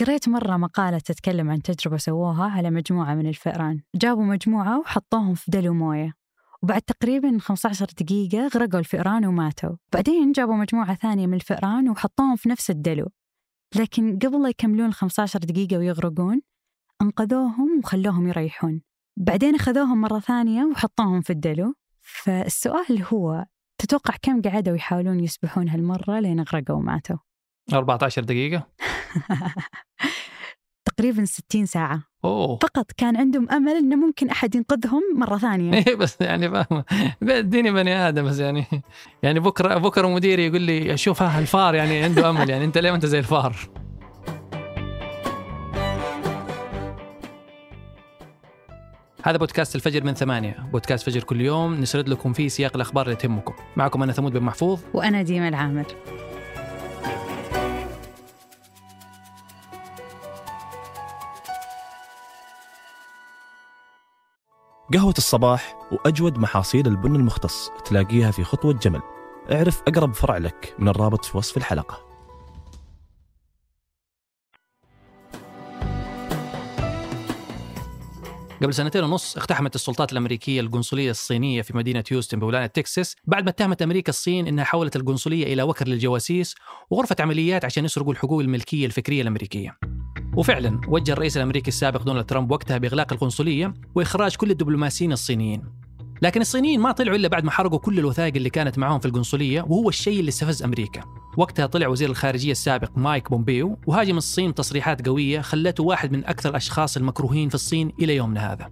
قريت مرة مقالة تتكلم عن تجربة سووها على مجموعة من الفئران. جابوا مجموعة وحطوهم في دلو موية. وبعد تقريبا 15 دقيقة غرقوا الفئران وماتوا. بعدين جابوا مجموعة ثانية من الفئران وحطوهم في نفس الدلو. لكن قبل لا يكملون ال 15 دقيقة ويغرقون أنقذوهم وخلوهم يريحون. بعدين أخذوهم مرة ثانية وحطوهم في الدلو. فالسؤال هو تتوقع كم قعدوا يحاولون يسبحون هالمرة لين غرقوا وماتوا؟ 14 دقيقة. تقريبا 60 ساعة. أوه. فقط كان عندهم أمل أنه ممكن أحد ينقذهم مرة ثانية. إيه بس يعني فاهم. اديني بني آدم بس يعني يعني بكرة بكرة مديري يقول لي شوف ها الفار يعني عنده أمل يعني أنت ليه ما أنت زي الفار؟ هذا بودكاست الفجر من ثمانية. بودكاست فجر كل يوم نسرد لكم فيه سياق الأخبار اللي تهمكم. معكم أنا ثمود بن محفوظ. وأنا ديما العامر. قهوة الصباح وأجود محاصيل البن المختص تلاقيها في خطوة جمل اعرف أقرب فرع لك من الرابط في وصف الحلقة قبل سنتين ونص اقتحمت السلطات الأمريكية القنصلية الصينية في مدينة هيوستن بولاية تكساس بعد ما اتهمت أمريكا الصين إنها حولت القنصلية إلى وكر للجواسيس وغرفه عمليات عشان يسرقوا الحقوق الملكية الفكرية الأمريكية. وفعلا وجه الرئيس الأمريكي السابق دونالد ترامب وقتها بإغلاق القنصلية وإخراج كل الدبلوماسيين الصينيين. لكن الصينيين ما طلعوا إلا بعد ما حرقوا كل الوثائق اللي كانت معهم في القنصلية وهو الشيء اللي استفز أمريكا. وقتها طلع وزير الخارجية السابق مايك بومبيو وهاجم الصين بتصريحات قوية خلته واحد من أكثر الأشخاص المكروهين في الصين إلى يومنا هذا.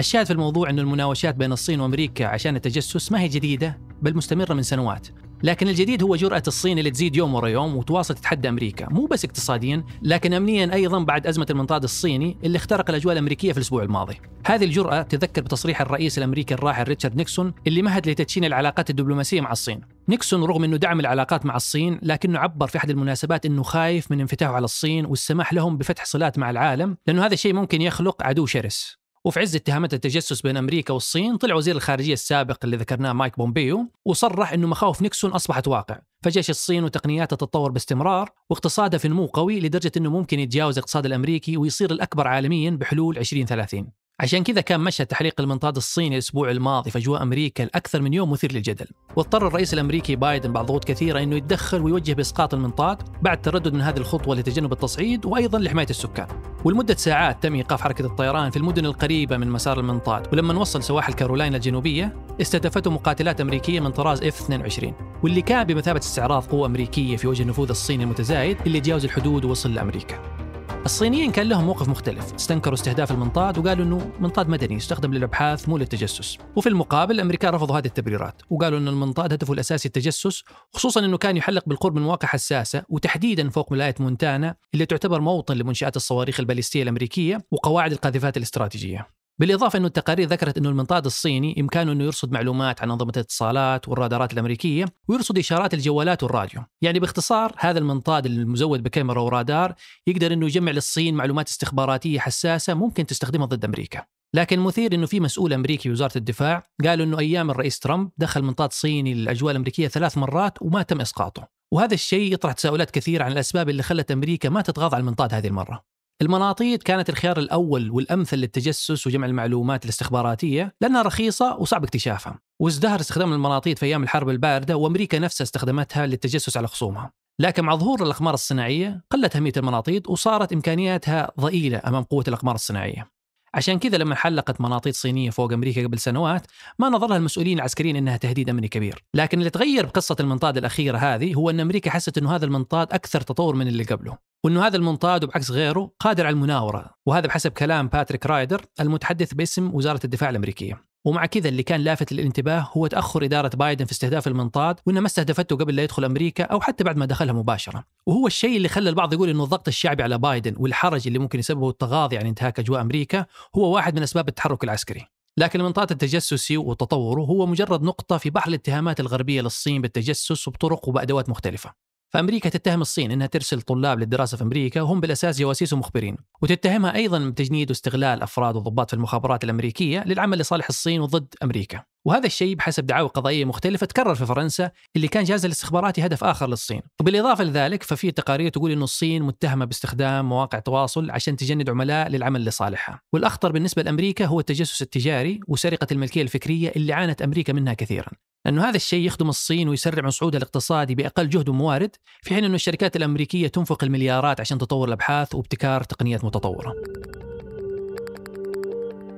الشاهد في الموضوع أن المناوشات بين الصين وأمريكا عشان التجسس ما هي جديدة بل مستمرة من سنوات لكن الجديد هو جرأة الصين اللي تزيد يوم ورا يوم وتواصل تتحدى أمريكا. مو بس اقتصاديا لكن أمنيا أيضا بعد أزمة المنطاد الصيني اللي اخترق الأجواء الأمريكية في الأسبوع الماضي. هذه الجرأة تذكر بتصريح الرئيس الأمريكي الراحل ريتشارد نيكسون اللي مهد لتدشين العلاقات الدبلوماسية مع الصين. نيكسون رغم أنه دعم العلاقات مع الصين لكنه عبر في أحد المناسبات أنه خايف من انفتاحه على الصين والسماح لهم بفتح صلات مع العالم لأنه هذا الشيء ممكن يخلق عدو شرس. وفي عز اتهامات التجسس بين أمريكا والصين طلع وزير الخارجية السابق اللي ذكرناه مايك بومبيو وصرح إنه مخاوف نيكسون أصبحت واقع، فجيش الصين وتقنياته تتطور باستمرار واقتصادها في نمو قوي لدرجة إنه ممكن يتجاوز الاقتصاد الأمريكي ويصير الأكبر عالميا بحلول 2030. عشان كذا كان مشهد تحليق المنطاد الصيني الأسبوع الماضي في أجواء أمريكا لاكثر من يوم مثير للجدل، واضطر الرئيس الأمريكي بايدن بعد ضغوط كثيرة إنه يتدخل ويوجه بإسقاط المنطاد بعد تردد من هذه الخطوة لتجنب التصعيد وأيضا لحماية السكان. ولمدة ساعات تم إيقاف حركة الطيران في المدن القريبة من مسار المنطاد، ولما وصل سواحل كارولاينا الجنوبية استهدفته مقاتلات أمريكية من طراز إف 22 واللي كان بمثابة استعراض قوة أمريكية في وجه النفوذ الصيني المتزايد اللي تجاوز الحدود ووصل لأمريكا. الصينيين كان لهم موقف مختلف. استنكروا استهداف المنطاد وقالوا إنه منطاد مدني يستخدم للأبحاث مو للتجسس. وفي المقابل الامريكان رفضوا هذه التبريرات وقالوا إن المنطاد هدفه الأساسي التجسس خصوصا إنه كان يحلق بالقرب من مواقع حساسة وتحديدا فوق ولايه مونتانا اللي تعتبر موطن لمنشآت الصواريخ الباليستية الأمريكية وقواعد القاذفات الاستراتيجية. بالإضافة أنه التقارير ذكرت أنه المنطاد الصيني إمكانه أنه يرصد معلومات عن أنظمة الاتصالات والرادارات الأمريكية ويرصد إشارات الجوالات والراديو. يعني باختصار هذا المنطاد المزود بكاميرا ورادار يقدر أنه يجمع للصين معلومات استخباراتية حساسة ممكن تستخدمها ضد أمريكا. لكن مثير إنه في مسؤول أمريكي وزاره الدفاع قالوا إنه أيام الرئيس ترامب دخل منطاد صيني للأجواء الأمريكية ثلاث مرات وما تم إسقاطه، وهذا الشيء يطرح تساؤلات كثيرة عن الأسباب اللي خلت أمريكا ما تتغاضى عن المنطاد هذه المرة. المناطيد كانت الخيار الأول والأمثل للتجسس وجمع المعلومات الاستخباراتية لأنها رخيصة وصعب اكتشافها. وازدهر استخدام المناطيد في أيام الحرب الباردة وأمريكا نفسها استخدمتها للتجسس على خصومها. لكن مع ظهور الأقمار الصناعية قلت أهمية المناطيد وصارت إمكانياتها ضئيلة أمام قوة الأقمار الصناعية. عشان كذا لما حلقت مناطيد صينية فوق أمريكا قبل سنوات ما نظرها المسؤولين العسكريين أنها تهديد أمني كبير. لكن اللي تغير بقصة المنطاد الأخيرة هذه هو أن أمريكا حست أنه هذا المنطاد أكثر تطور من اللي قبله. وأنه هذا المنطاد وبعكس غيره قادر على المناورة وهذا بحسب كلام باتريك رايدر المتحدث باسم وزارة الدفاع الأمريكية. ومع كذا اللي كان لافت للانتباه هو تأخر إدارة بايدن في استهداف المنطاد وانها ما استهدفته قبل لا يدخل أمريكا أو حتى بعد ما دخلها مباشرة. وهو الشيء اللي خلى البعض يقول إنه الضغط الشعبي على بايدن والحرج اللي ممكن يسببه التغاضي عن انتهاك أجواء أمريكا هو واحد من أسباب التحرك العسكري. لكن المنطاد التجسسي وتطوره هو مجرد نقطة في بحر الاتهامات الغربية للصين بالتجسس وبطرق وبأدوات مختلفة. فأمريكا تتهم الصين إنها ترسل طلاب للدراسة في أمريكا وهم بالأساس جواسيس ومخبرين، وتتهمها أيضا بتجنيد واستغلال أفراد وضباط في المخابرات الأمريكية للعمل لصالح الصين وضد أمريكا. وهذا الشيء بحسب دعاوى قضائية مختلفة تكرر في فرنسا اللي كان جهاز الاستخباراتي هدف آخر للصين. وبالإضافة لذلك ففي تقارير تقول إنه الصين متهمة باستخدام مواقع تواصل عشان تجند عملاء للعمل لصالحها. والأخطر بالنسبة لأمريكا هو التجسس التجاري وسرقة الملكية الفكرية اللي عانت أمريكا منها كثيرا. لأنه هذا الشيء يخدم الصين ويسرع من صعودها الاقتصادي بأقل جهد وموارد في حين أن الشركات الأمريكية تنفق المليارات عشان تطور الأبحاث وابتكار تقنيات متطورة.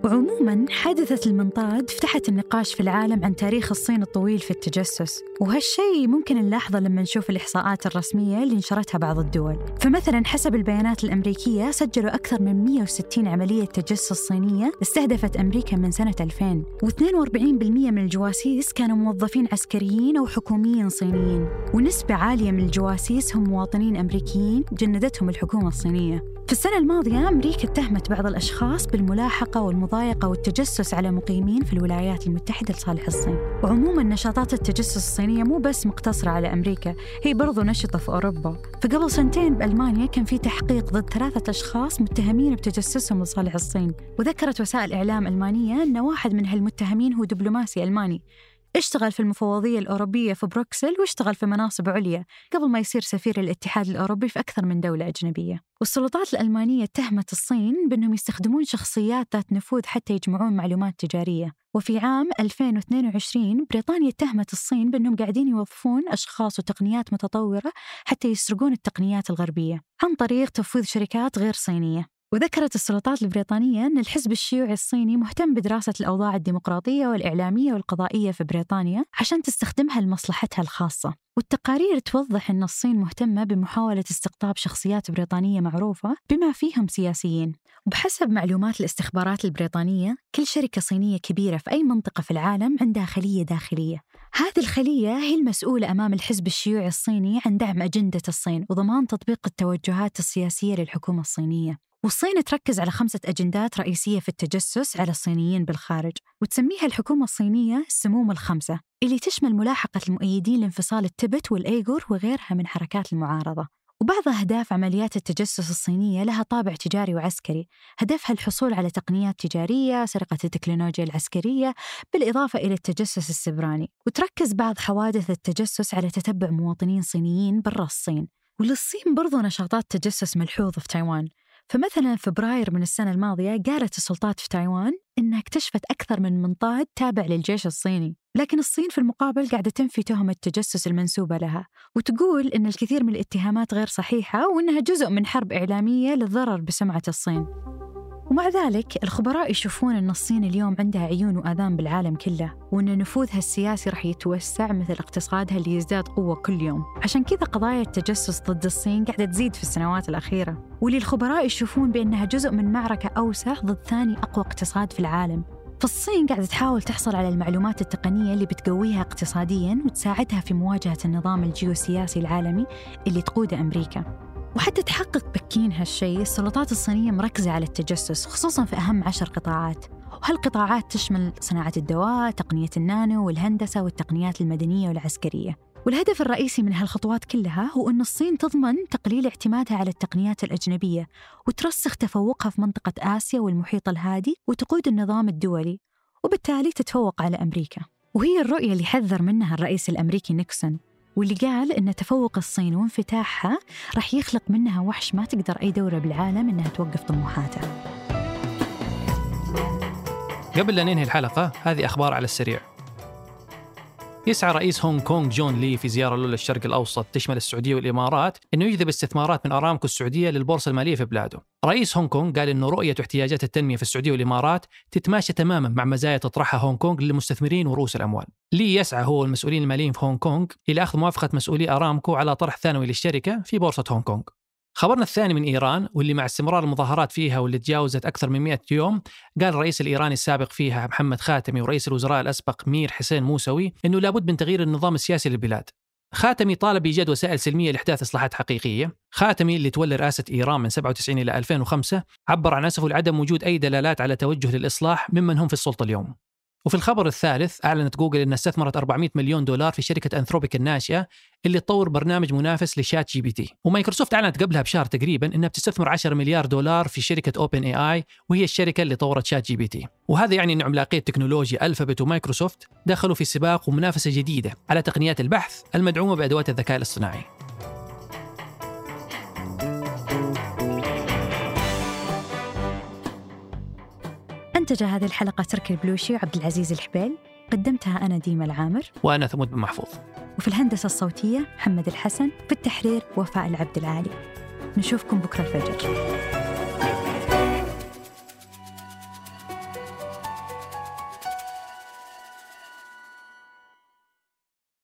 وعموما حادثة المنطاد فتحت النقاش في العالم عن تاريخ الصين الطويل في التجسس وهالشيء ممكن نلاحظه لما نشوف الإحصاءات الرسمية اللي نشرتها بعض الدول. فمثلا حسب البيانات الأمريكية سجلوا أكثر من 160 عملية تجسس صينية استهدفت أمريكا من سنة 2000 و42% من الجواسيس كانوا موظفين عسكريين أو حكوميين صينيين ونسبة عالية من الجواسيس هم مواطنين أمريكيين جندتهم الحكومة الصينية. في السنة الماضية أمريكا اتهمت بعض الأشخاص بالملاحقة والمضايقة والتجسس على مقيمين في الولايات المتحدة لصالح الصين. وعموما نشاطات التجسس الصينية مو بس مقتصرة على أمريكا هي برضو نشطة في أوروبا. فقبل سنتين بألمانيا كان في تحقيق ضد ثلاثة أشخاص متهمين بتجسسهم لصالح الصين. وذكرت وسائل إعلام ألمانية أن واحد من هالمتهمين هو دبلوماسي ألماني. اشتغل في المفوضية الأوروبية في بروكسل واشتغل في مناصب عليا قبل ما يصير سفير الاتحاد الأوروبي في أكثر من دولة أجنبية. والسلطات الألمانية اتهمت الصين بأنهم يستخدمون شخصيات ذات نفوذ حتى يجمعون معلومات تجارية. وفي عام 2022 بريطانيا اتهمت الصين بأنهم قاعدين يوظفون أشخاص وتقنيات متطورة حتى يسرقون التقنيات الغربية عن طريق تفويض شركات غير صينية. وذكرت السلطات البريطانية أن الحزب الشيوعي الصيني مهتم بدراسة الأوضاع الديمقراطية والإعلامية والقضائية في بريطانيا عشان تستخدمها لمصلحتها الخاصة. والتقارير توضح أن الصين مهتمة بمحاولة استقطاب شخصيات بريطانية معروفة بما فيهم سياسيين. وبحسب معلومات الاستخبارات البريطانية كل شركة صينية كبيرة في أي منطقة في العالم عندها خلية داخلية. هذه الخلية هي المسؤولة أمام الحزب الشيوعي الصيني عن دعم أجندة الصين وضمان تطبيق التوجهات السياسية للحكومة الصينية. والصين تركز على خمسة أجندات رئيسية في التجسس على الصينيين بالخارج وتسميها الحكومة الصينية السموم الخمسة اللي تشمل ملاحقة المؤيدين لانفصال التبت والأيغور وغيرها من حركات المعارضة. وبعض أهداف عمليات التجسس الصينية لها طابع تجاري وعسكري هدفها الحصول على تقنيات تجارية سرقة التكنولوجيا العسكرية بالإضافة إلى التجسس السبراني. وتركز بعض حوادث التجسس على تتبع مواطنين صينيين برا الصين. وللصين برضو نشاطات تجسس ملحوظة في تايوان. فمثلا فبراير من السنة الماضية قالت السلطات في تايوان إنها اكتشفت أكثر من منطاد تابع للجيش الصيني لكن الصين في المقابل قاعدة تنفي تهمة التجسس المنسوبة لها وتقول إن الكثير من الاتهامات غير صحيحة وإنها جزء من حرب إعلامية للضرر بسمعة الصين. ومع ذلك الخبراء يشوفون أن الصين اليوم عندها عيون وآذان بالعالم كله وأن نفوذها السياسي راح يتوسع مثل اقتصادها اللي يزداد قوة كل يوم. عشان كذا قضايا التجسس ضد الصين قاعدة تزيد في السنوات الأخيرة واللي الخبراء يشوفون بأنها جزء من معركة أوسع ضد ثاني أقوى اقتصاد في العالم. فالصين قاعدة تحاول تحصل على المعلومات التقنية اللي بتقويها اقتصاديا وتساعدها في مواجهة النظام الجيوسياسي العالمي اللي تقوده أمريكا. وحتى تحقق بكين هالشيء السلطات الصينية مركزة على التجسس خصوصا في أهم عشر قطاعات. وهالقطاعات تشمل صناعة الدواء، تقنية النانو والهندسة والتقنيات المدنية والعسكرية. والهدف الرئيسي من هالخطوات كلها هو أن الصين تضمن تقليل اعتمادها على التقنيات الأجنبية وترسخ تفوقها في منطقة آسيا والمحيط الهادي وتقود النظام الدولي وبالتالي تتفوق على أمريكا. وهي الرؤية اللي حذر منها الرئيس الأمريكي نيكسون. واللي قال إن تفوق الصين وانفتاحها راح يخلق منها وحش ما تقدر أي دولة بالعالم إنها توقف طموحاتها. قبل لا ننهي الحلقة هذه أخبار على السريع. يسعى رئيس هونغ كونغ جون لي في زيارة له للشرق الأوسط تشمل السعودية والإمارات أنه يجذب استثمارات من أرامكو السعودية للبورصة المالية في بلاده. رئيس هونغ كونغ قال أنه رؤية واحتياجات التنمية في السعودية والإمارات تتماشى تماما مع مزايا تطرحها هونغ كونغ للمستثمرين ورؤوس الأموال. لي يسعى هو والمسؤولين الماليين في هونغ كونغ إلى أخذ موافقة مسؤولي أرامكو على طرح ثانوي للشركة في بورصة هونغ كونغ. خبرنا الثاني من إيران واللي مع استمرار المظاهرات فيها واللي تجاوزت أكثر من 100 يوم قال الرئيس الإيراني السابق فيها محمد خاتمي ورئيس الوزراء الأسبق مير حسين موسوي إنه لابد من تغيير النظام السياسي للبلاد. خاتمي طالب بايجاد وسائل سلمية لإحداث إصلاحات حقيقية. خاتمي اللي تولى رئاسة إيران من 97 إلى 2005 عبر عن اسفه لعدم وجود أي دلالات على توجه للإصلاح ممن هم في السلطة اليوم. وفي الخبر الثالث أعلنت جوجل أنها استثمرت 400 مليون دولار في شركة Anthropic الناشئة اللي تطور برنامج منافس ل ChatGPT. ومايكروسوفت أعلنت قبلها بشهر تقريبا أنها بتستثمر 10 مليار دولار في شركة OpenAI وهي الشركة اللي طورت ChatGPT. وهذا يعني أن عملاقي تكنولوجيا Alphabet و Microsoft دخلوا في سباق ومنافسة جديدة على تقنيات البحث المدعومة بأدوات الذكاء الاصطناعي. أنتج هذه الحلقة تركي البلوشي وعبد العزيز الحبيل قدمتها أنا ديمة العامر. وأنا ثمود بن محفوظ. وفي الهندسة الصوتية محمد الحسن في التحرير وفاء العبد العالي. نشوفكم بكرة الفجر.